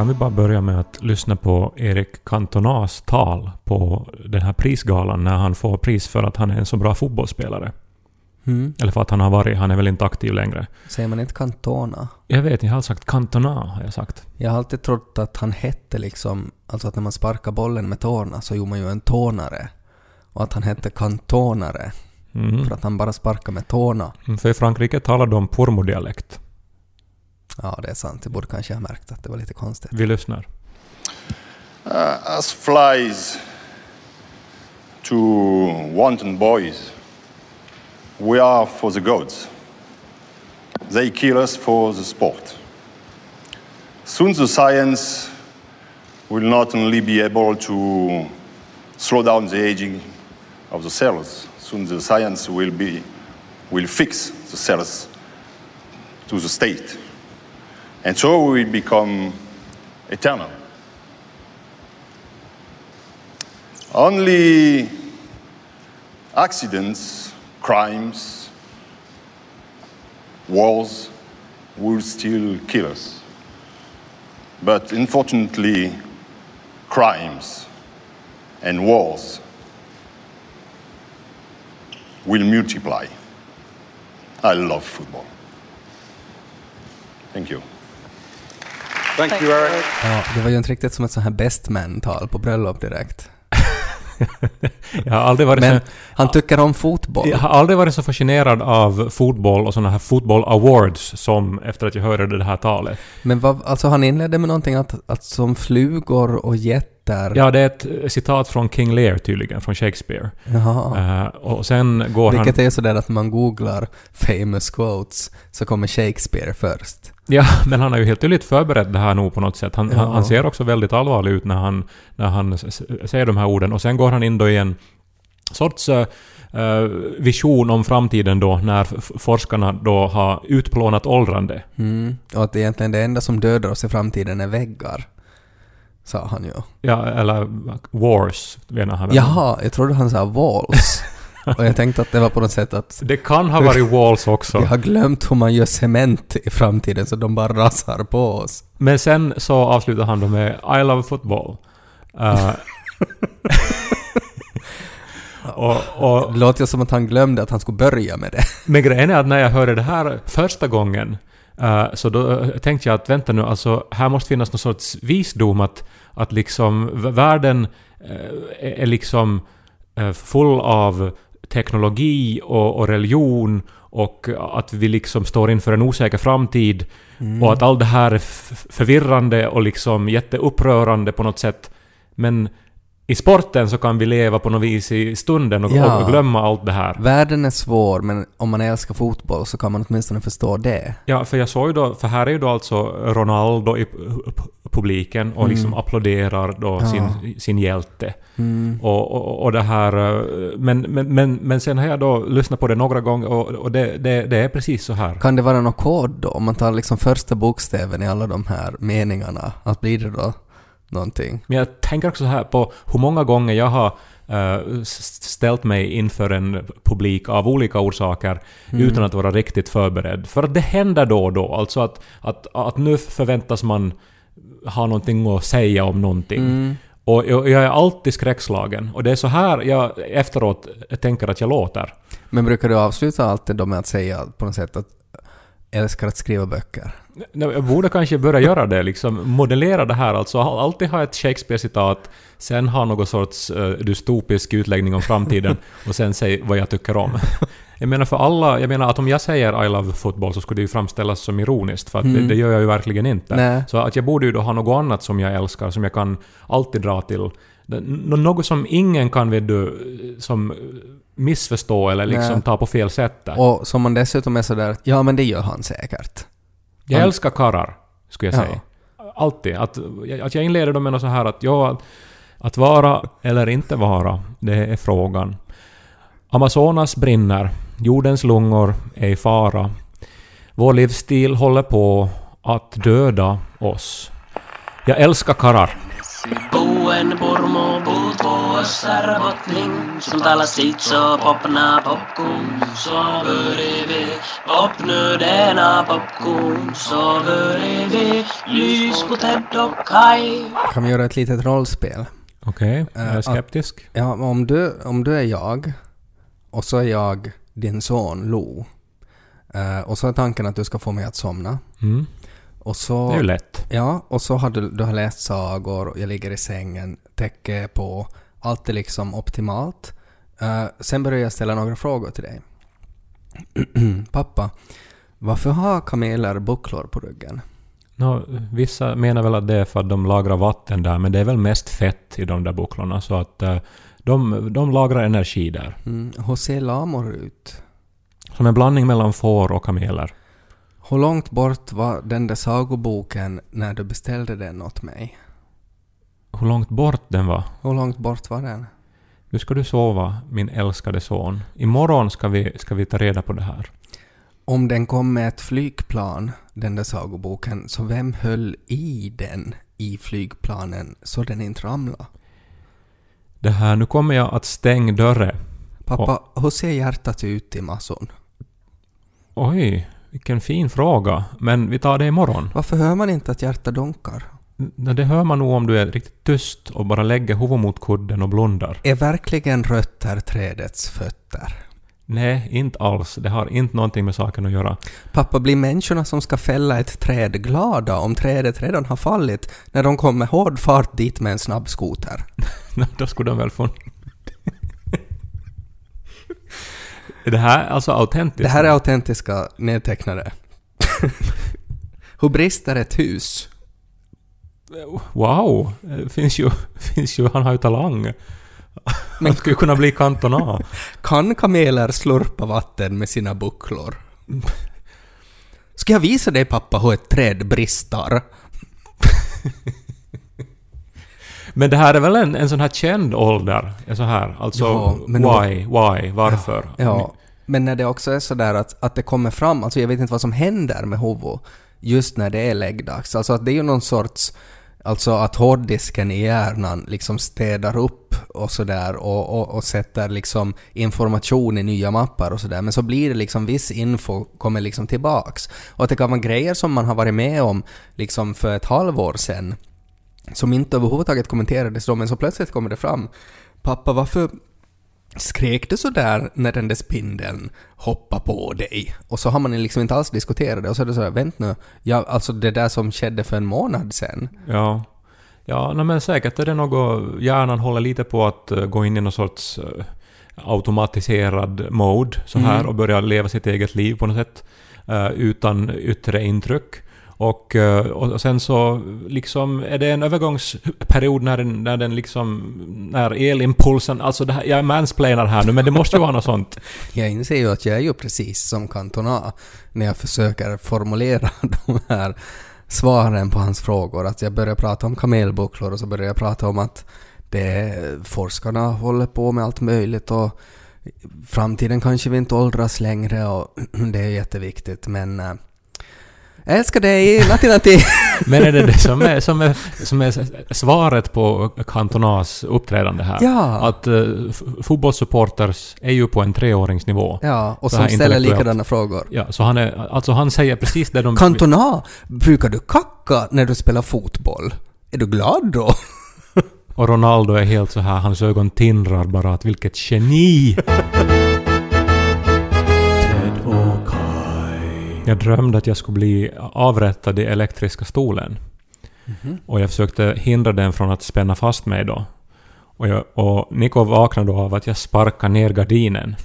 Kan vi bara börja med att lyssna på Erik Cantonas tal på den här prisgalan när han får pris för att han är en så bra fotbollsspelare. Mm. Eller för att han har varit, han är väl inte aktiv längre. Säger man inte Cantona? Jag vet, jag har sagt Cantona har jag sagt. Jag har alltid trott att han hette liksom, alltså att när man sparkar bollen med tårna så gjorde man ju en tånare. Och att han hette kantonare, Mm. för att han bara sparkar med tårna. Mm, För i Frankrike talar de pormodialekt. Ja, det är sant. Jag borde kanske ha märkt att det var lite konstigt. Vi lyssnar. Uh, as flies to wanton boys, we are for the gods. They kill us for the sport. Soon the science will not only be able to slow down the aging of the cells, soon the science will be will fix the cells to the state. And so we become eternal. Only accidents, crimes, wars will still kill us. But unfortunately, crimes and wars will multiply. I love football. Thank you. Thank you, Eric. Ja, det var ju inte riktigt som ett sånt här best man-tal på bröllop direkt. Jag har aldrig varit, Men så, han tycker om fotboll. jag har aldrig varit så fascinerad av fotboll och sådana här fotboll awards som efter att jag hörde det här talet. Men vad, alltså han inledde med någonting att, att som flugor och jättar... Ja, det är ett citat från King Lear tydligen, från Shakespeare. Jaha. Eh, och sen går Vilket han... är ju sådär att man googlar famous quotes så kommer Shakespeare först. Ja, men han har ju helt tydligt förberett det här nog på något sätt. Han, Ja. han, han ser också väldigt allvarlig ut när han, när han säger de här orden. Och sen går han in då i en sorts eh, vision om framtiden då, när forskarna då har utplånat åldrande. Mm. Och att egentligen det enda som dödar oss i framtiden är väggar. Sa han ju. Ja, eller wars, menar han väl. Jaha, jag trodde han sa walls. och jag tänkte att det var på något sätt att Det kan ha varit walls också. vi har glömt hur man gör cement i framtiden så de bara rasar på oss. Men sen så avslutar han då med I love football. Eh, och, och Det låter som att han glömde att han skulle börja med det. Men grejen är att när jag hörde det här första gången eh, så då tänkte jag att vänta nu, alltså här måste finnas någon sorts visdom att, att liksom världen eh, är liksom full av teknologi och, och religion och att vi liksom står inför en osäker framtid och att allt det här är förvirrande och liksom jätteupprörande på något sätt. Men i sporten så kan vi leva på något vis i stunden och, Ja. och glömma allt det här. Världen är svår, men om man älskar fotboll så kan man åtminstone förstå det. Ja, för jag såg ju då, för här är ju då alltså Ronaldo i pu- pu- publiken och liksom applåderar då Ja. sin, sin hjälte. Mm. Och, och, och det här... eh, Men, men, men, men sen har jag då lyssnat på det några gånger och, och det, det, det är precis så här. Kan det vara någon kod då? Om man tar liksom första bokstäven i alla de här meningarna, att blir det då någonting? Men jag tänker också så här på hur många gånger jag har eh, ställt mig inför en publik av olika orsaker utan att vara riktigt förberedd. För att det händer då och då. Alltså att, att, att nu förväntas man ha någonting att säga om någonting. Mm. Och jag, jag är alltid skräckslagen. Och det är så här jag efteråt tänker att jag låter. Men brukar du avsluta alltid då med att säga på något sätt att älskar att skriva böcker? Jag borde kanske börja göra det, liksom modellera det här. Alltså alltid ha ett Shakespeare-citat, sen ha någon sorts uh, dystopisk utläggning om framtiden och sen säga vad jag tycker om. Jag menar för alla, jag menar att om jag säger I love football så skulle det ju framställas som ironiskt, för att det, det gör jag ju verkligen inte. Nej. Så att jag borde ju då ha något annat som jag älskar, som jag kan alltid dra till Något som ingen kan vet du, som missförstå eller liksom Nej. ta på fel sätt där. Och som man dessutom är sådär att ja men det gör han säkert. Jag Han- älskar karrar, skulle jag Ja. säga. Alltid. Att, att jag inleder dem med något så här att ja, att, att vara eller inte vara, det är frågan. Amazonas brinner, jordens lungor är i fara. Vår livsstil håller på att döda oss. Jag älskar karrar. Buen purmu puut puussa robotning Som talar sitt så popna popcorn Så börjar vi popnöderna popcorn Så börjar vi lys på Ted och Kai Kan vi göra ett litet rollspel? Okej, jag Eh, är att- skeptisk. Ja, om du, om du är jag och så är jag din son Lo. Eh, och så är tanken att du ska få mig att somna. Mm, Och så... det är ju lätt. Ja, och så har du, du har läst sagor, jag ligger i sängen, täcke på, allt är liksom optimalt. Eh, sen börjar jag ställa några frågor till dig. Pappa, varför har kameler bucklor på ryggen? Nå, vissa menar väl att det är för att de lagrar vatten där, men det är väl mest fett i de där bucklorna, så att eh, de, de lagrar energi där. Mm, hur ser lamor ut? Som en blandning mellan får och kameler. Hur långt bort var den där sagoboken när du beställde den åt mig? Hur långt bort den var? Hur långt bort var den? Nu ska du sova, min älskade son. Imorgon ska vi, ska vi ta reda på det här. Om den kom med ett flygplan, den där sagoboken, så vem höll i den i flygplanen så den inte ramlade? Det här, nu kommer jag att stänga dörren. Pappa, hur ser hjärtat ut i masson? Oj, vilken fin fråga. Men vi tar det imorgon. Varför hör man inte att hjärtat dunkar? N- Det hör man nog om du är riktigt tyst och bara lägger huvudet mot kudden och blundar. Är verkligen rötter trädets fötter? Nej, inte alls. Det har inte någonting med saken att göra. Pappa, blir människorna som ska fälla ett träd glada om trädet redan har fallit när de kommer hård fart dit med en snabb skoter? Då skulle de väl få... är det här alltså autentiskt? Det här är autentiska nedtecknade. Hur brister ett hus? Wow! Finns ju, finns ju... Han har ju talang. Han skulle kunna bli Cantona. Kan kameler slurpa vatten med sina bucklor? Ska jag visa dig pappa hur ett träd bristar? Men det här är väl en, en sån här känd ålder? Sån här, alltså Ja, men why, why, varför? Ja, men när det också är sådär att, att det kommer fram, alltså jag vet inte vad som händer med huvudet just när det är läggdags. Alltså att det är ju någon sorts, alltså att hårddisken i hjärnan liksom städar upp och sådär och, och, och sätter liksom information i nya mappar och sådär. Men så blir det liksom viss info kommer liksom tillbaks. Och att det kan vara grejer som man har varit med om liksom för ett halvår sedan som inte överhuvudtaget kommenterades då, men så plötsligt kommer det fram. Pappa, varför skrek du så där när den där spindeln hoppade på dig? Och så har man liksom inte alls diskuterat det och så är det så här, vänt nu, ja, alltså det där som skedde för en månad sedan. Ja. Ja, nej, men säkert är det något... Hjärnan håller lite på att eh, gå in i någon sorts eh, automatiserad mode så här Mm. och börja leva sitt eget liv på något sätt eh, utan yttre intryck. Eh, och, och sen så liksom är det en övergångsperiod när den, när den liksom... När elimpulsen... Alltså det här, jag mansplainar här nu men det måste ju vara något sånt. Jag inser ju att jag är ju precis som Cantona när jag försöker formulera de här svaren på hans frågor. Att jag börjar prata om kamelbucklor och så börjar jag prata om att det, forskarna håller på med allt möjligt och framtiden kanske vi inte åldras längre och det är jätteviktigt men eh, jag älskar dig, natti natti! Men är det det som är, som är, som är svaret på Cantonas uppträdande här? Ja. Att uh, fotbollssupporters är ju på en treåringsnivå. Ja, och som ställer likadana frågor. Ja, så han är... Alltså han säger precis det de... Cantona, brukar du kacka när du spelar fotboll? Är du glad då? Och Ronaldo är helt så här, hans ögon tindrar bara att vilket geni! drömde att jag skulle bli avrättad i elektriska stolen. Och jag försökte hindra den från att spänna fast mig då. Och, jag, och Niko vaknade då av att jag sparkade ner gardinen.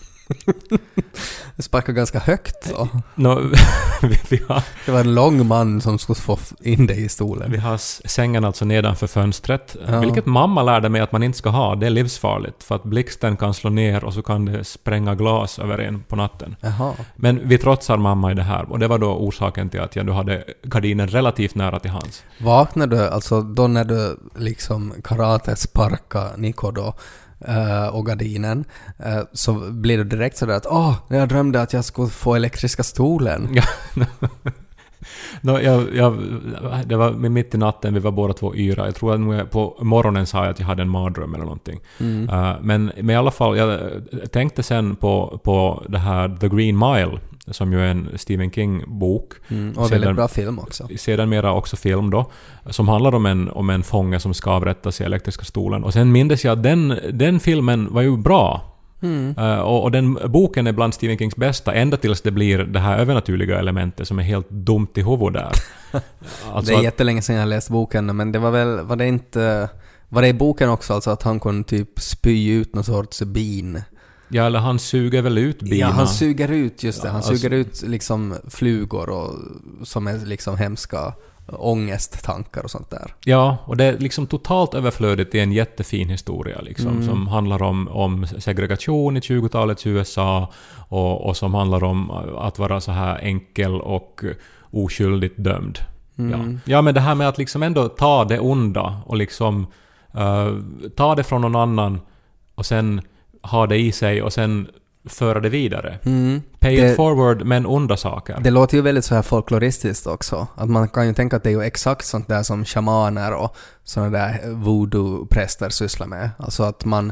Det sparkade ganska högt så. Nå, vi, vi, har, Det var en lång man som skulle få in dig i stolen. vi har sängen alltså nedanför fönstret. Ja. Vilket mamma lärde mig att man inte ska ha. Det är livsfarligt. För att blixten kan slå ner och så kan det spränga glas över en på natten. Jaha. Men vi trotsar mamma i det här och det var då orsaken till att jag då hade gardinen relativt nära till hands. Vaknade du, alltså då när du liksom karate sparka Niko då och gardinen, eh, så blir du direkt sådär att åh, jag drömde att jag skulle få elektriska stolen. Ja. Nå, jag, jag, det var mitt i natten, vi var båda två yra. Jag tror att jag- på morgonen sa jag att jag hade en mardröm eller någonting. Mm. Uh, men, men i alla fall, jag tänkte sen på, på det här The Green Mile, som ju är en Stephen King-bok. Mm, och Sedan- väldigt bra film också. Sedermera också film då, som handlar om en, om en fånge som ska avrättas i elektriska stolen. Och sen mindes jag att den, den filmen var ju bra. Mm. Eh, och, och den boken är bland Stephen Kings bästa, ända tills det blir det här övernaturliga elementet som är helt dumt i huvudet där. Alltså det är jättelänge sedan jag läste boken, men det var väl, var det inte... Var det i boken också alltså att han kunde typ spy ut någon sorts bin? Ja, eller han suger väl ut bina. Ja, han suger ut, just det. Han Ja, alltså- suger ut liksom flugor och som är liksom hemska ångesttankar och sånt där. Ja, och det är liksom totalt överflödigt i en jättefin historia liksom, Mm. som handlar om, om segregation i 20-talets USA och, och som handlar om att vara så här enkel och oskyldigt dömd. Mm. Ja. ja, men det här med att liksom ändå ta det onda och liksom eh, ta det från någon annan och sen ha det i sig och sen föra det vidare. Mm. Pay Det- it forward men onda saker. Det låter ju väldigt så här folkloristiskt också. Att man kan ju tänka att det är ju exakt sånt där som shamaner och såna där voodoo-präster sysslar med. Alltså att man,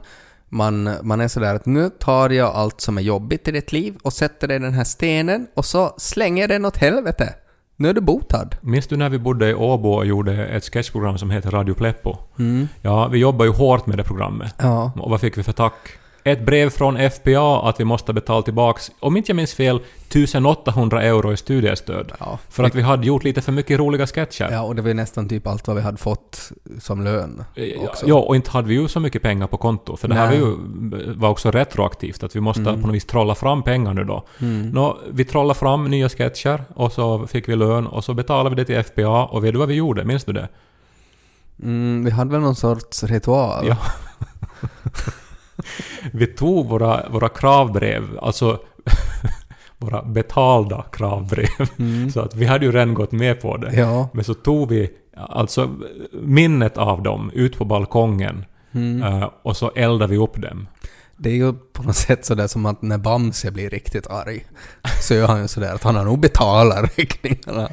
man, man är sådär att nu tar jag allt som är jobbigt i ditt liv och sätter det i den här stenen och så slänger jag den åt helvete. Nu är du botad. Minns du när vi bodde i Åbo och gjorde ett sketchprogram som heter Radio Pleppo? Mm. Ja, vi jobbar ju hårt med det programmet. Ja. Och vad fick vi för tack? Ett brev från FPA att vi måste betala tillbaks, om inte jag minns fel, 1800 euro i studiestöd. Ja. För att vi hade gjort lite för mycket roliga sketcher. Ja, och det var nästan typ allt vad vi hade fått som lön Ja, också. Ja, och inte hade vi ju så mycket pengar på konto. För det här var ju var också retroaktivt, att vi måste på något vis trolla fram pengar nu då. Nå, vi trollade fram nya sketcher och så fick vi lön och så betalade vi det till FPA och vet du vad vi gjorde? Minns du det? Mm, vi hade väl någon sorts ritual? Ja. Vi tog våra, våra kravbrev, alltså våra betalda kravbrev, så att vi hade ju redan gått med på det. Ja. Men så tog vi alltså minnet av dem ut på balkongen eh, och så eldade vi upp dem. Det är ju på något sätt sådär som att när Bamse blir riktigt arg så gör han ju sådär att han har nog betalat räkningarna.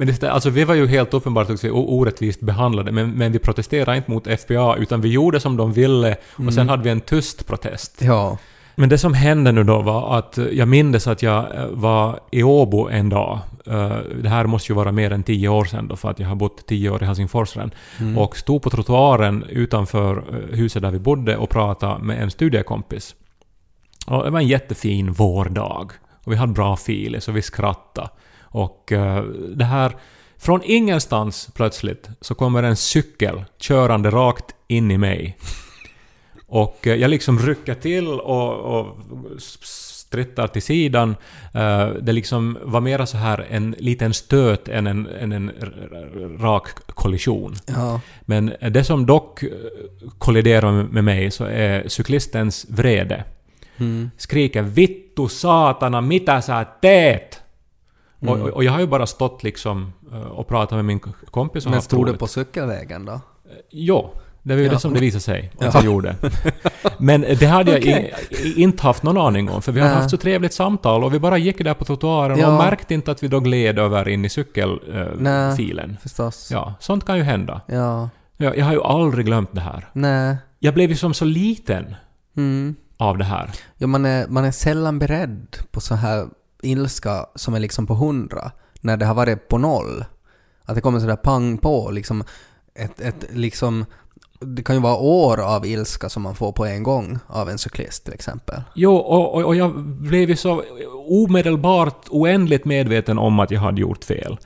Men det, alltså vi var ju helt uppenbart också orättvist behandlade, men, men vi protesterade inte mot FBA, utan vi gjorde som de ville och sen hade vi en tyst protest. Ja. Men det som hände nu då var att eh, jag mindes att jag eh, var i Åbo en dag. Eh, Det här måste ju vara mer än tio år sedan då, för att jag har bott tio år i Helsingfors redan. Och stod på trottoaren utanför huset där vi bodde och pratade med en studiekompis. Och det var en jättefin vårdag. Och vi hade bra filis och vi skrattade. Och eh, det här... Från ingenstans plötsligt så kommer en cykel körande rakt in i mig. Och eh, jag liksom rycker till och, och strittar till sidan. Eh, Det liksom var mera så här en liten stöt än en, en r- rak kollision. Ja. Men det som dock kolliderar med- med mig så är cyklistens vrede. Mm. Skriker ”Vittu satana, mitä sä teet?” Och, och, och jag har ju bara stått liksom eh, och pratat med min kompis och Men stod du på cykelvägen då? Jo, det var ju Ja. det som det visade sig att Ja. jag gjorde. Men det hade jag Okej. i, inte haft någon aning om, för vi hade haft så trevligt samtal och vi bara gick där på trottoaren Ja. och märkte inte att vi då gled över in i cykelfilen. Filen. Förstås. ja, sånt kan ju hända. Ja. Jag, jag har ju aldrig glömt det här. Nej. Jag blev ju som så liten Mm. av det här. Ja, man är, man är sällan beredd på så här ilska som är liksom på hundra, när det har varit på noll. Att det kommer sådär pang på, liksom ett, ett liksom... Det kan ju vara år av ilska som man får på en gång av en cyklist till exempel. Jo, och, och, och jag blev ju så omedelbart oändligt medveten om att jag hade gjort fel.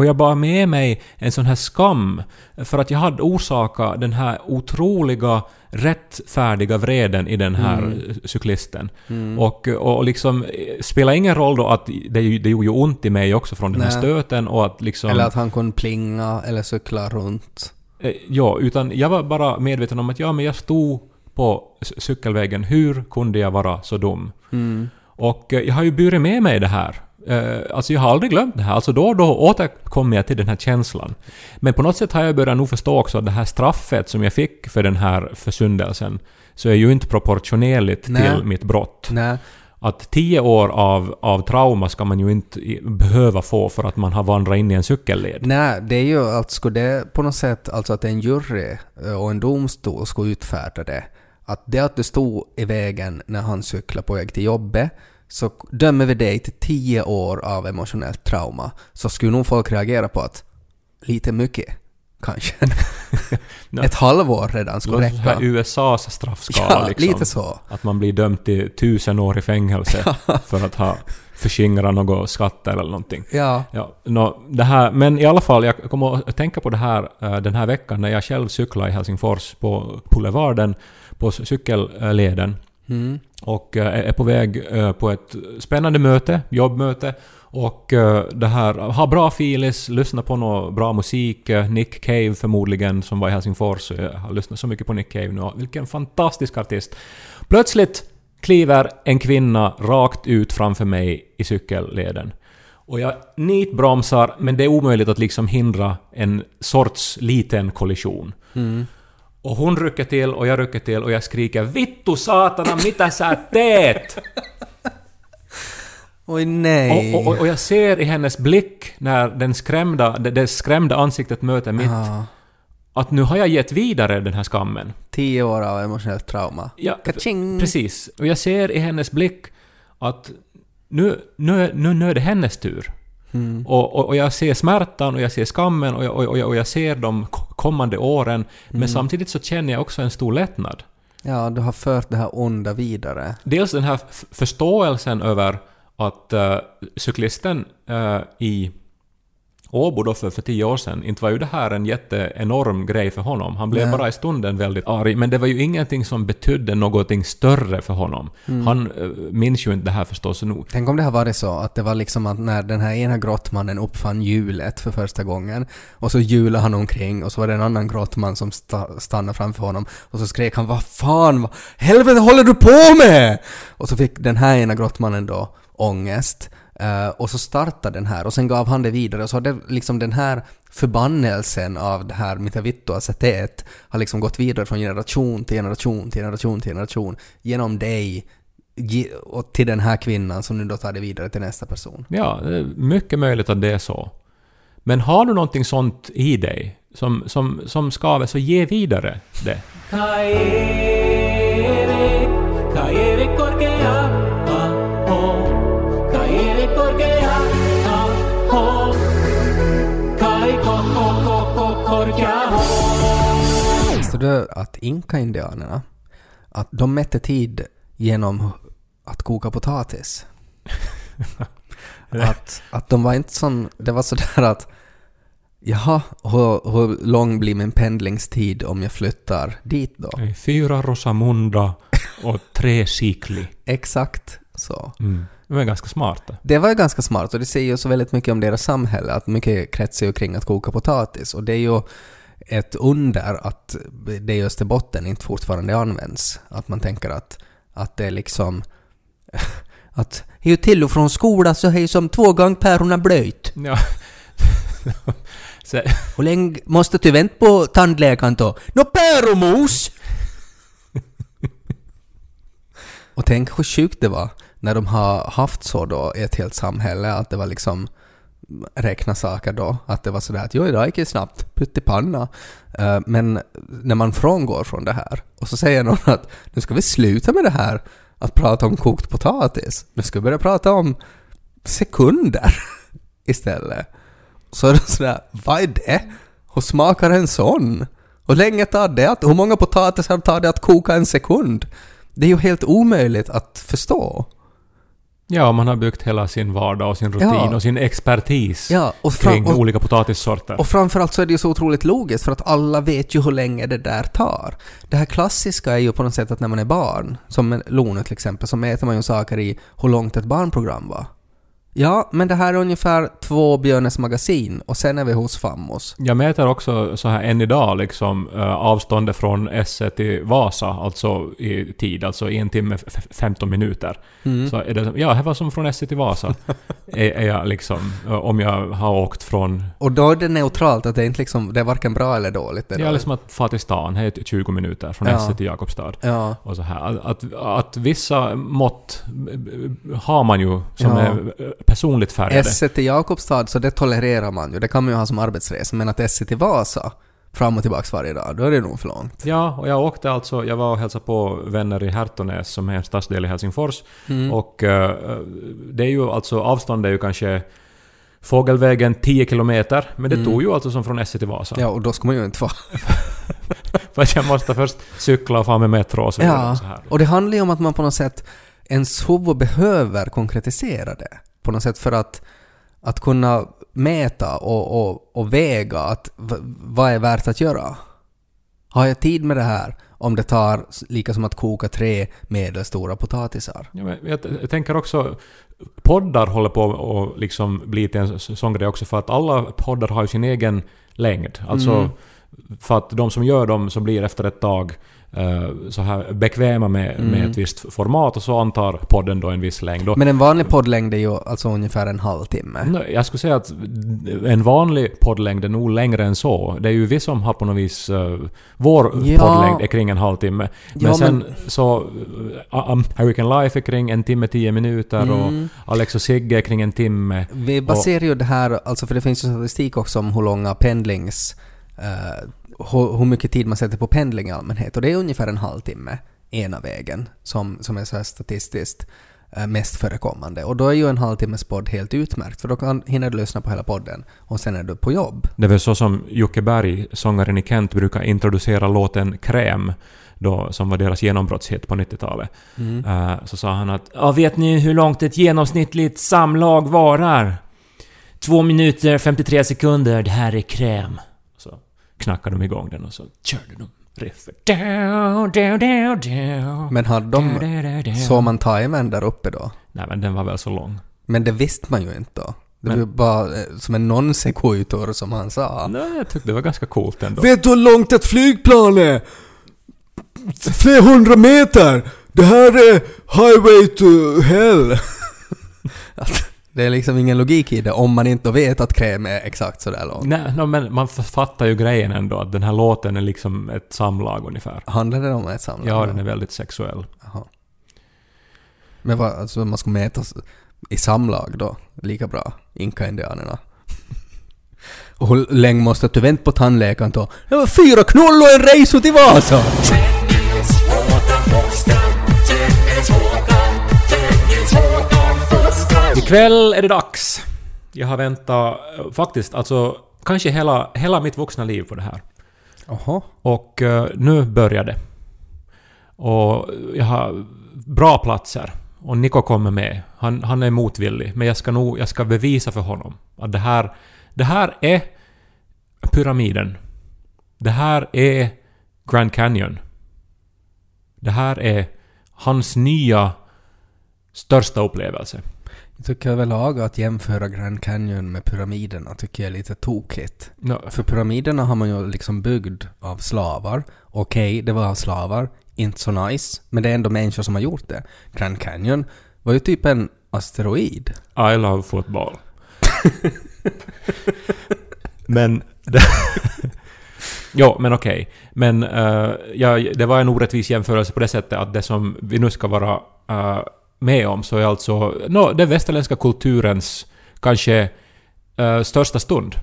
Och jag bar med mig en sån här skam för att jag hade orsakat den här otroliga rättfärdiga vreden i den här Mm. cyklisten. Och, och liksom eh, spelar ingen roll då att det, det gjorde ju ont i mig också från den här Nej. stöten och att liksom... Eller att han kunde plinga eller cykla runt. Eh, Ja, utan jag var bara medveten om att ja, men jag stod på cykelvägen. Hur kunde jag vara så dum? Och eh, jag har ju burit med mig det här. Eh, alltså jag har aldrig glömt det här. Alltså då och då återkommer jag till den här känslan. Men på något sätt har jag börjat nog förstå också att det här straffet som jag fick för den här försyndelsen så är ju inte proportionerligt Nej. till mitt brott. Nej. Att tio år av, av trauma ska man ju inte behöva få för att man har vandrat in i en cykelled. Nej, det är ju att skulle det på något sätt, alltså att en jury eh, och en domstol skulle utfärda det, att det att du stod i vägen när han cyklade på väg till jobbet, så dömer vi dig till tio år av emotionellt trauma, så skulle nog folk reagera på att lite mycket, kanske. Ett halvår redan skulle här räcka. USAs straffskala Ja, liksom. lite så. Att man blir dömd till tusen år i fängelse för att ha förskingrat något skatter eller någonting. Ja. Ja, nå, det här, men i alla fall, jag kommer att tänka på det här eh, den här veckan när jag själv cyklade i Helsingfors på Boulevarden, på cykelleden. Mm. Och eh, är på väg eh, på ett spännande möte, jobbmöte. Och eh, det här, ha bra filis, lyssna på någon bra musik. Nick Cave förmodligen, som var i Helsingfors. Jag har lyssnat så mycket på Nick Cave nu. Vilken fantastisk artist. Plötsligt kliver en kvinna rakt ut framför mig i cykelleden. Och jag nitbromsar, men det är omöjligt att liksom hindra en sorts liten kollision. Och hon rycker till och jag rycker till och jag skriker ”Vittu satana, mitä sä teet?” Oj nej. och, och, och jag ser i hennes blick när den skrämda, det, det skrämda ansiktet möter mitt Ja. att nu har jag gett vidare den här skammen. Tio år av emotionellt trauma. Ja, Kaching. precis. Och jag ser i hennes blick att nu, nu, nu, nu är det hennes tur. Mm. Och, och, och jag ser smärtan och jag ser skammen och jag, och, och, och jag ser de kommande åren. Men Mm. samtidigt så känner jag också en stor lättnad. Ja, du har fört det här onda vidare. Dels den här förståelsen över att uh, cyklisten eh, i Åbo då för, för tio år sedan, inte var ju det här en jätteenorm grej för honom. Han blev Nej. bara i stunden väldigt arg, men det var ju ingenting som betydde någonting större för honom. Mm. Han eh, minns ju inte det här förstås nu. Tänk om det har varit så att det var liksom att när den här ena grottmannen uppfann hjulet för första gången och så hjulade han omkring och så var det en annan grottman som sta- stannade framför honom och så skrek han ”Vad fan, vad helvete håller du på med?” Och så fick den här ena grottmannen då ångest eh, och så startade den här och sen gav han det vidare och så har det liksom den här förbannelsen av det här mitä vittua sä teet har liksom gått vidare från generation till generation till generation till generation genom dig och till den här kvinnan som nu då tar det vidare till nästa person. Ja, det är mycket möjligt att det är så. Men har du någonting sånt i dig som, som, som skaver, så ge vidare det. Du att inka-indianerna, att de mätte tid genom att koka potatis? att, att de var inte sån, det var sådär att Jaha, hur, hur lång blir min pendlingstid om jag flyttar dit då? Fyra Rosamunda och tre Sikli. Exakt så. Mm. Det var ganska smart. det. Det var ju ganska smart och det säger ju så väldigt mycket om deras samhälle, att mycket kretsar ju kring att koka potatis och det är ju ett under att det i Österbotten inte fortfarande används. Att man tänker att, att det är liksom att är ju till och från skolan så är ju som två gånger pärorna blöjt. Ja. så, Hur länge måste du vänta på tandläkaren då? Nå päromos! och tänk hur sjukt det var när de har haft så då i ett helt samhälle att det var liksom räkna saker då. Att det var sådär att jo, idag gick det snabbt, pyttipanna. Uh, eh, men när man frångår från det här och så säger någon att nu ska vi sluta med det här att prata om kokt potatis. Nu ska vi börja prata om sekunder istället. Så är det sådär, vad är det? Hur smakar en sån? Hur länge tar det? Att, hur många potatisar tar det att koka en sekund? Det är ju helt omöjligt att förstå. Ja, man har byggt hela sin vardag och sin rutin Ja. och sin expertis Ja, och, fram, kring och, olika potatissorter. och framförallt så är det ju så otroligt logiskt för att alla vet ju hur länge det där tar. Det här klassiska är ju på något sätt att när man är barn, som Lone till exempel, så mäter man ju saker i hur långt ett barnprogram var. Ja, men det här är ungefär två Björnes magasin och sen är vi hos Famos. Jag mäter också så här än idag liksom eh, avståndet från Esse till Vasa, alltså i tid, alltså en timme f- f- 15 minuter. Mm. Så är det, ja, det var som från Esse till Vasa. är, är jag liksom, eh, om jag har åkt från... Och då är det neutralt, att det är inte liksom, det är varken bra eller dåligt. Det är då. liksom att fara till stan, det är typ 20 minuter från Ja. Esse till Jakobstad. Ja. Och så här. Att, att vissa mått har man ju som Ja. är personligt färgade. Esse till Jakobstad, så det tolererar man ju. Det kan man ju ha som arbetsresa. Men att Esse till Vasa, fram och tillbaks varje dag, då är det nog för långt. Ja, och jag åkte alltså, jag var och hälsade på vänner i Härtonäs som är en stadsdel i Helsingfors. Mm. Och eh, det är ju alltså, avståndet är ju kanske fågelvägen 10 kilometer, men det Mm. tog ju alltså som från Esse till Vasa. Ja, och då ska man ju inte vara... För att jag måste först cykla och fara med metro och så. Ja, och Så här. och det handlar ju om att man på något sätt, ens huvud behöver konkretisera det. På något sätt för att, att kunna mäta och, och, och väga att vad är värt att göra. Har jag tid med det här om det tar lika som att koka tre medelstora potatisar? Ja, men jag, jag tänker också, poddar håller på att liksom bli till en sån grej också för att alla poddar har ju sin egen längd. Alltså Mm. för att de som gör dem så blir efter ett tag så här bekväma med, Mm. med ett visst format och så antar podden då en viss längd. Och, Men en vanlig poddlängd är ju alltså ungefär en halvtimme. Jag skulle säga att en vanlig poddlängd är nog längre än så. Det är ju vi som har på något vis... Uh, vår Ja. poddlängd är kring en halvtimme. Men Ja, sen men- så... Uh, um, American Life är kring en timme, tio minuter Mm. och Alex och Sigge är kring en timme. Vi baserar ju det här, alltså för det finns ju statistik också om hur långa pendlings... eh, hur, hur mycket tid man sätter på pendling i allmänhet. Och det är ungefär en halvtimme ena vägen som, som är så här statistiskt eh, mest förekommande. Och då är ju en halvtimmes podd helt utmärkt för då kan, hinner du lyssna på hela podden och sen är du på jobb. Det är väl så som Jocke Berg, sångaren i Kent, brukar introducera låten Kräm, då, som var deras genombrottshit på 90-talet. Eh, så sa han att ja, ”Vet ni hur långt ett genomsnittligt samlag varar?” Två minuter 53 sekunder, det här är kräm. Knackade de igång den och så körde de riffet. Down, down, down, down. Men hade de... Såg man timern där uppe då? Nej men den var väl så lång. Men det visste man ju inte då. Det var Men- ju bara eh, som en non-sequitur som han sa. Nej, jag tyckte det var ganska coolt ändå. Vet du hur långt ett flygplan är? 300 meter! Det här är highway to hell. Det är liksom ingen logik i det om man inte vet att kräm är exakt sådär långt. Nej, no, men man fattar ju grejen ändå att den här låten är liksom ett samlag ungefär. Handlar det om ett samlag? Ja, den är väldigt sexuell. Jaha. Men vad, alltså man ska mätas i samlag då? Lika bra? Inka-indianerna. Och hur länge måste du vänta på tandläkaren då? Det var fyra knull och en resa till Vasa! Ikväll är det dags! Jag har väntat faktiskt, alltså kanske hela, hela mitt vuxna liv på det här. Jaha. Och eh, nu börjar det. Och jag har bra platser. Och Niko kommer med. Han, han är motvillig. Men jag ska nog jag ska bevisa för honom att det här, det här är pyramiden. Det här är Grand Canyon. Det här är hans nya största upplevelse. Jag tycker överlag att jämföra Grand Canyon med pyramiderna tycker jag är lite tokigt. Nå, För pyramiderna har man ju liksom byggd av slavar. Okej, det var av slavar. Inte så nice. Men det är ändå människor som har gjort det. Grand Canyon var ju typ en asteroid. I love football. men... Jo, men okej. Men eh, ja, det var en orättvis jämförelse på det sättet att det som vi nu ska vara eh, med om så är alltså no, den västerländska kulturens kanske eh, största stund.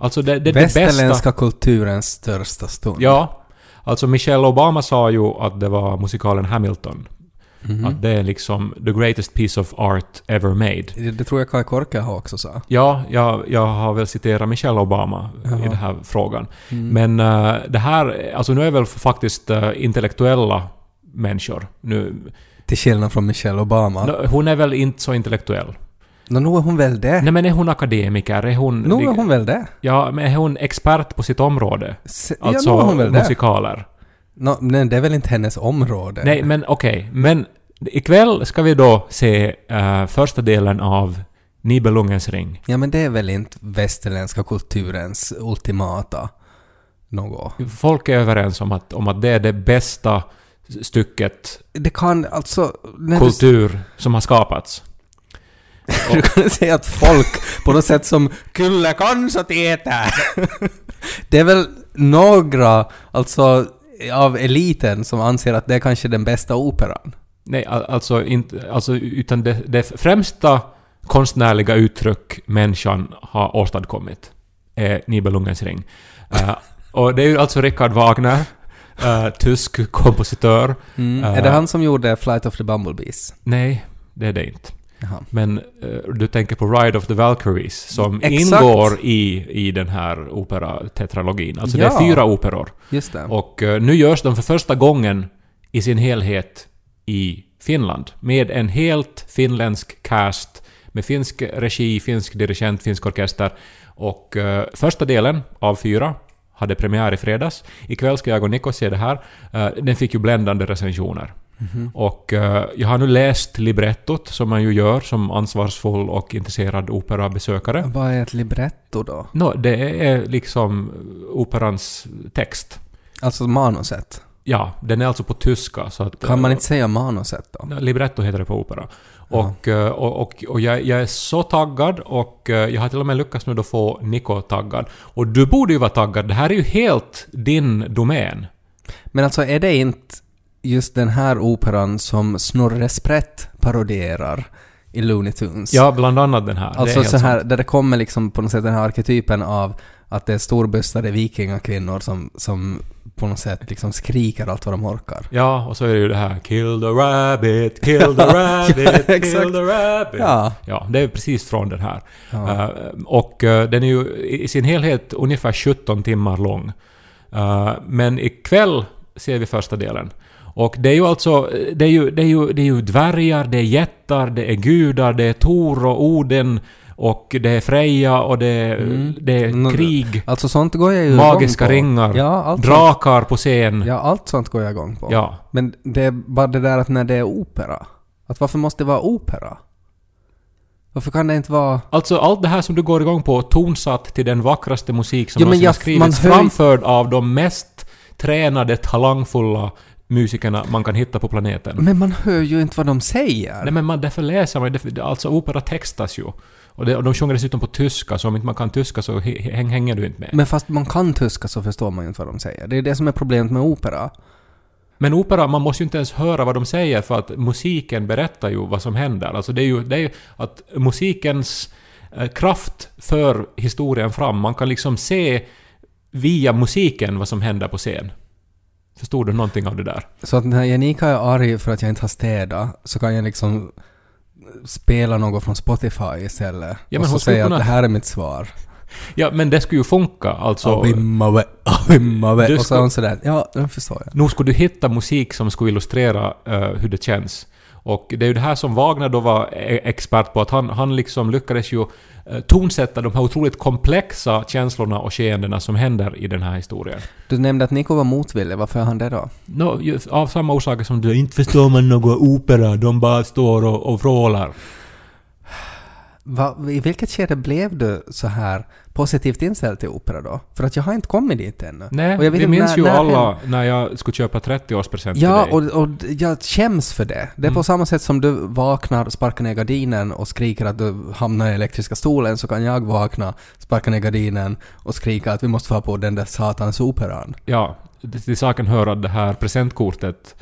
Alltså det, det, det bästa... Västerländska kulturens största stund. Ja. Alltså Michelle Obama sa ju att det var musikalen Hamilton. Mhm. Att det är liksom the greatest piece of art ever made. Det, det tror jag Kai Korka har också sa. Ja, jag, jag har väl citerat Michelle Obama i Jaha. den här frågan. Mm. Men eh, det här, alltså nu är väl faktiskt eh, intellektuella människor. Nu, Till skillnad från Michelle Obama. Nå, Hon är väl inte så intellektuell? Nå, nu är hon väl det. Nej men är hon akademiker? Är hon... Nu är hon väl det. Ja, men är hon expert på sitt område? Se- Alltså ja, nu är hon väl det. musikaler? Nå, men det är väl inte hennes område? Nej, men okej. Men ikväll ska vi då se eh, första delen av Nibelungens ring. Ja, men det är väl inte västerländska kulturens ultimata något. Folk är överens om att, om att det är det bästa stycket Det kan alltså... När kultur som har skapats. du, du kan säga att folk på något sätt som ”Kyllä kansat äter”. det är väl några, alltså av eliten som anser att det är kanske den bästa operan. Nej, al- alltså inte... Alltså, utan det, det främsta konstnärliga uttryck människan har åstadkommit är Nibelungens ring. Eh, och det är ju alltså Richard Wagner, eh, tysk kompositör. Mm. Eh, Är det han som gjorde Flight of the Bumblebees? Nej, det är det inte. Jaha. Men eh, du tänker på Ride of the Valkyries som Exakt. ingår i, i den här operatetralogin. Alltså det Ja. är fyra operor. Just det. Och eh, nu görs de för första gången i sin helhet i Finland. Med en helt finländsk cast, med finsk regi, finsk dirigent, finsk orkester. Och eh, första delen av fyra hade premiär i fredags. Ikväll ska jag och Nico se det här. Eh, den fick ju bländande recensioner. Och eh, jag har nu läst librettot, som man ju gör som ansvarsfull och intresserad operabesökare. Vad är ett libretto då? Nå, det är liksom operans text. Alltså manuset. Ja, den är alltså på tyska. Så att, Kan man inte säga manuset då? Libretto heter det på opera. Och, eh, och, och, och jag, jag är så taggad och eh, jag har till och med lyckats nu då få Nico taggad. Och du borde ju vara taggad. Det här är ju helt din domän. Men alltså är det inte just den här operan som Snorre Sprätt parodierar i Looney Tunes? Ja, bland annat den här. Alltså så här, sant. där det kommer liksom på något sätt den här arketypen av att det är storbystade vikingakvinnor som, som på något sätt liksom skriker allt vad de orkar. Ja, och så är det ju det här Kill the rabbit, kill the rabbit, Ja, kill the rabbit. Ja. Ja, det är precis från den här. Ja. Eh, och eh, den är ju i sin helhet ungefär 17 timmar lång. Eh, men ikväll ser vi första delen. Och det är ju alltså, det är ju, det är ju, det är ju dvärgar, det är jättar, det är gudar, det är Tor och Oden och det är Freja och det är, det är Mm. krig, Alltså sånt går jag ju magiska igång på. ringar, Ja, allt sånt, drakar på scen. ja, allt sånt går jag igång på. Ja. Men det är bara det där att när det är opera. Att varför måste det vara opera? Varför kan det inte vara... Alltså allt det här som du går igång på, tonsatt till den vackraste musik som men någonsin har skrivits, ju- framförd av de mest tränade, talangfulla musikerna man kan hitta på planeten. Men man hör ju inte vad de säger. Nej men man, därför läser man därför, Alltså opera textas ju. Och, det, och de sjunger dessutom på tyska, så om inte man kan tyska så häng, hänger du inte med. Men fast man kan tyska så förstår man ju inte vad de säger. Det är det som är problemet med opera. Men opera, man måste ju inte ens höra vad de säger för att musiken berättar ju vad som händer. Alltså det är ju, det är ju att musikens eh, kraft för historien fram. Man kan liksom se via musiken vad som händer på scen. Förstod du någonting av det där? Så att när Janika är arg för att jag inte har städat så kan jag liksom spela något från Spotify istället. Ja, och så skulle säga kunna- att det här är mitt svar. Ja, men det skulle ju funka. Alltså, Avimmawe, avimmawe. Du Och så sådär, ja, det förstår jag. nu skulle du hitta musik som skulle illustrera eh, hur det känns. Och det är ju det här som Wagner då var e- expert på, att han, han liksom lyckades ju eh, tonsätta de här otroligt komplexa känslorna och skeendena som händer i den här historien. Du nämnde att Nico var motvillig, varför är han det då? Just av samma orsaker som du inte förstår man någon opera, de bara står och, och. Va, I vilket skede blev du så här positivt inställd till opera då? För att jag har inte kommit dit ännu. Nej, Och jag vi minns när- ju när alla när jag skulle köpa 30-årspresent Ja, till dig. och, och jag skäms för det. Det är Mm. på samma sätt som du vaknar, sparkar ner gardinen och skriker att du hamnar i elektriska stolen så kan jag vakna, sparka ner gardinen och skrika att vi måste få på den där satans operan. Ja, till saken hör att det här presentkortet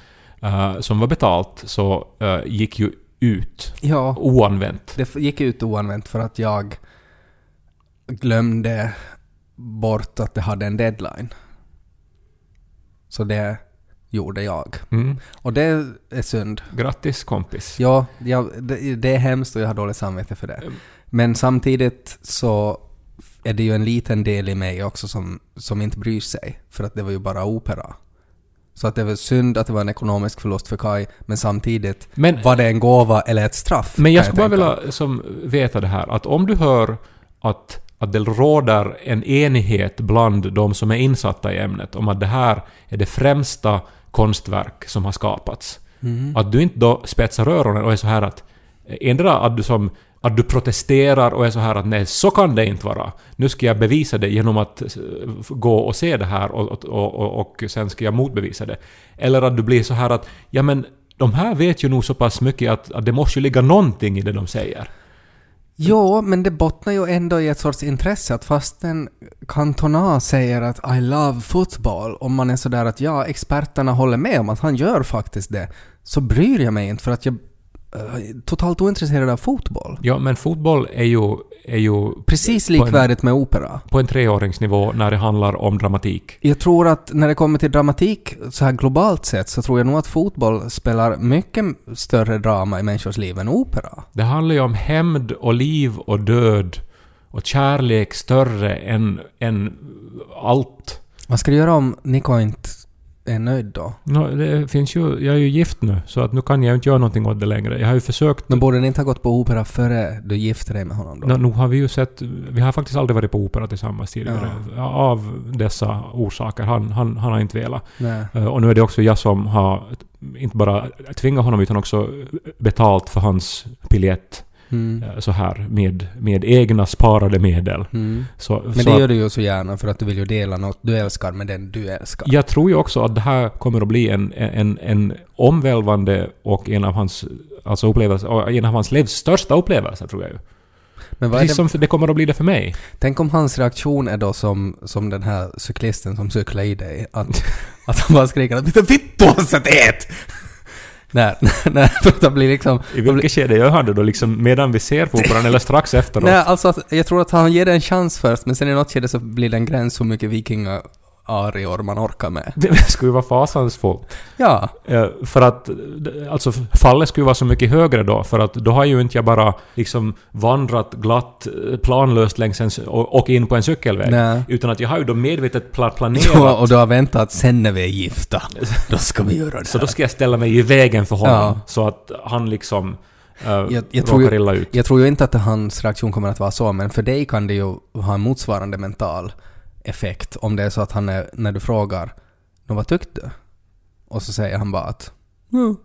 eh, som var betalt så eh, gick ju ut Ja, oanvänt. det gick ut oanvänt för att jag glömde bort att det hade en deadline. Så det gjorde jag. Mm. Och det är synd. Grattis kompis. Ja, jag, det, det är hemskt och jag har dåligt samvete för det. Men samtidigt så är det ju en liten del i mig också som, som inte bryr sig. För att det var ju bara opera. Så att det var synd att det var en ekonomisk förlust för Kai, men samtidigt Men- var det en gåva eller ett straff. Men jag skulle bara vilja som, veta det här, att om du hör att, att det råder en enighet bland de som är insatta i ämnet om att det här är det främsta konstverk som har skapats. Mm. Att du inte då spetsar öronen och är så här att endera att du som att du protesterar och är så här att nej, så kan det inte vara. Nu ska jag bevisa det genom att eh, gå och se det här och, och, och, och sen ska jag motbevisa det. Eller att du blir så här att ja men de här vet ju nog så pass mycket att, att det måste ju ligga någonting i det de säger. Jo, men det bottnar ju ändå i ett sorts intresse att fastän Cantona säger att I love football, om man är sådär att ja, experterna håller med om att han gör faktiskt det, så bryr jag mig inte för att jag totalt ointresserad av fotboll. Ja, men fotboll är ju, är ju Precis på en, likvärdigt med opera. på en treåringsnivå när det handlar om dramatik. Jag tror att när det kommer till dramatik så här globalt sett så tror jag nog att fotboll spelar mycket större drama i människors liv än opera. Det handlar ju om hämnd och liv och död och kärlek större än, än allt. Vad ska du göra om Nico inte är nöjd då? Nå, det finns ju, jag är ju gift nu, så att nu kan jag ju inte göra någonting åt det längre. Jag har ju försökt... Men borde ni inte ha gått på opera före du gifte dig med honom då? Nå, nu har vi ju sett... Vi har faktiskt aldrig varit på opera tillsammans tidigare. Av dessa orsaker. Han, han, han har inte velat. Nej. Eh, Och nu är det också jag som har inte bara tvingat honom utan också betalt för hans biljett Mm. eh, så här med, med egna sparade medel. Mm. Så, Men så det gör du ju så gärna för att du vill ju dela något du älskar med den du älskar. Jag tror ju också att det här kommer att bli en, en, en omvälvande och en av hans, alltså upplevelser, och en av hans livs största upplevelser tror jag ju. Men vad är Precis det, som det kommer att bli det för mig. tänk om hans reaktion är då som, som den här cyklisten som cyklar i dig. Att, att han bara skriker att ”Mitä vittua sä teet?” när, när, för det blir liksom... I vilket skede gör han det då? Liksom medan vi ser på operan eller strax efteråt? Nej, alltså jag tror att han ger det en chans först, men sen i något skede så blir det en gräns hur mycket vikingaarior man orkar med. Det skulle ju vara fasansfullt. Ja. Eh, För att, alltså fallet skulle vara så mycket högre då, för att då har ju inte jag bara liksom vandrat glatt, eh, planlöst längs en, och, in på en cykelväg. Nej. Utan att jag har ju då medvetet pla- planerat. Ja, och du har väntat att sen när vi är gifta, då ska vi göra det Så här. då ska jag ställa mig i vägen för honom, Ja. så att han liksom uh, jag, jag, tror ju, jag tror ju inte att hans reaktion kommer att vara så, men för dig kan det ju ha en motsvarande mental effekt om det är så att han är, när du frågar "Nå, vad tyckte du?” Och så säger han bara att "Mm."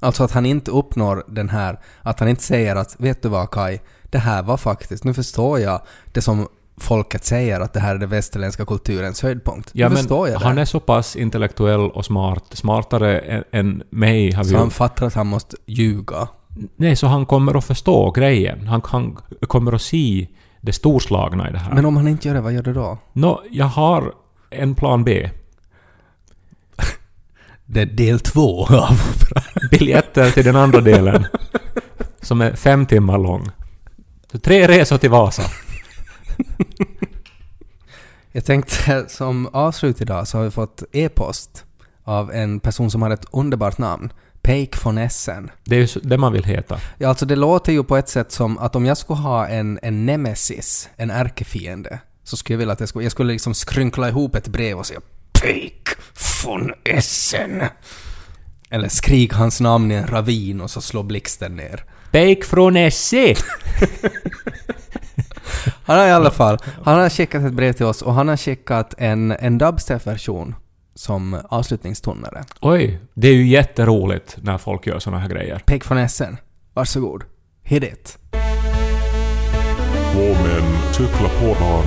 Alltså att han inte uppnår den här, att han inte säger att ”Vet du vad Kai, det här var faktiskt, nu förstår jag det som folket säger att det här är den västerländska kulturens höjdpunkt. Ja, nu förstår jag han det. är så pass intellektuell och smart, smartare än, mig har vi Så han fattar att han måste ljuga. Nej, så han kommer att förstå grejen. Han, han kommer att se det storslagna i det här. Men om han inte gör det, vad gör du då? Nå, jag har en plan B. Det är del två av. Biljetter till den andra delen. som är fem timmar lång. Så tre resor till Vasa. Jag tänkte som avslut idag så har vi fått e-post av en person som har ett underbart namn. Peik von Essen. Det är ju det man vill heta. Ja, alltså det låter ju på ett sätt som att om jag skulle ha en, en nemesis, en ärkefiende, så skulle jag vilja att jag skulle, jag skulle liksom skrynkla ihop ett brev och säga Peik von Essen. Eller skrik hans namn i en ravin och så slår blixten ner. Bake från Essie! Han har i alla fall, han har skickat ett brev till oss och han har skickat en, en dubstep-version som avslutningstonare. Oj, det är ju jätteroligt när folk gör såna här grejer. Peik von Essen, varsågod. Hit it. Två män cyklar på dagen.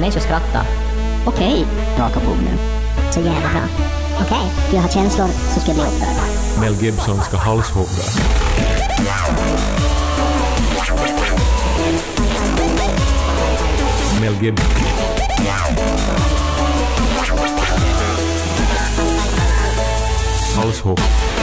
Människor skrattar. Okej, Raka bord nu. så jävla bra. Okej, jag har känslor så ska jag bli upprörd. Mel Gibson ska halshugga. Mel Gibson. Household.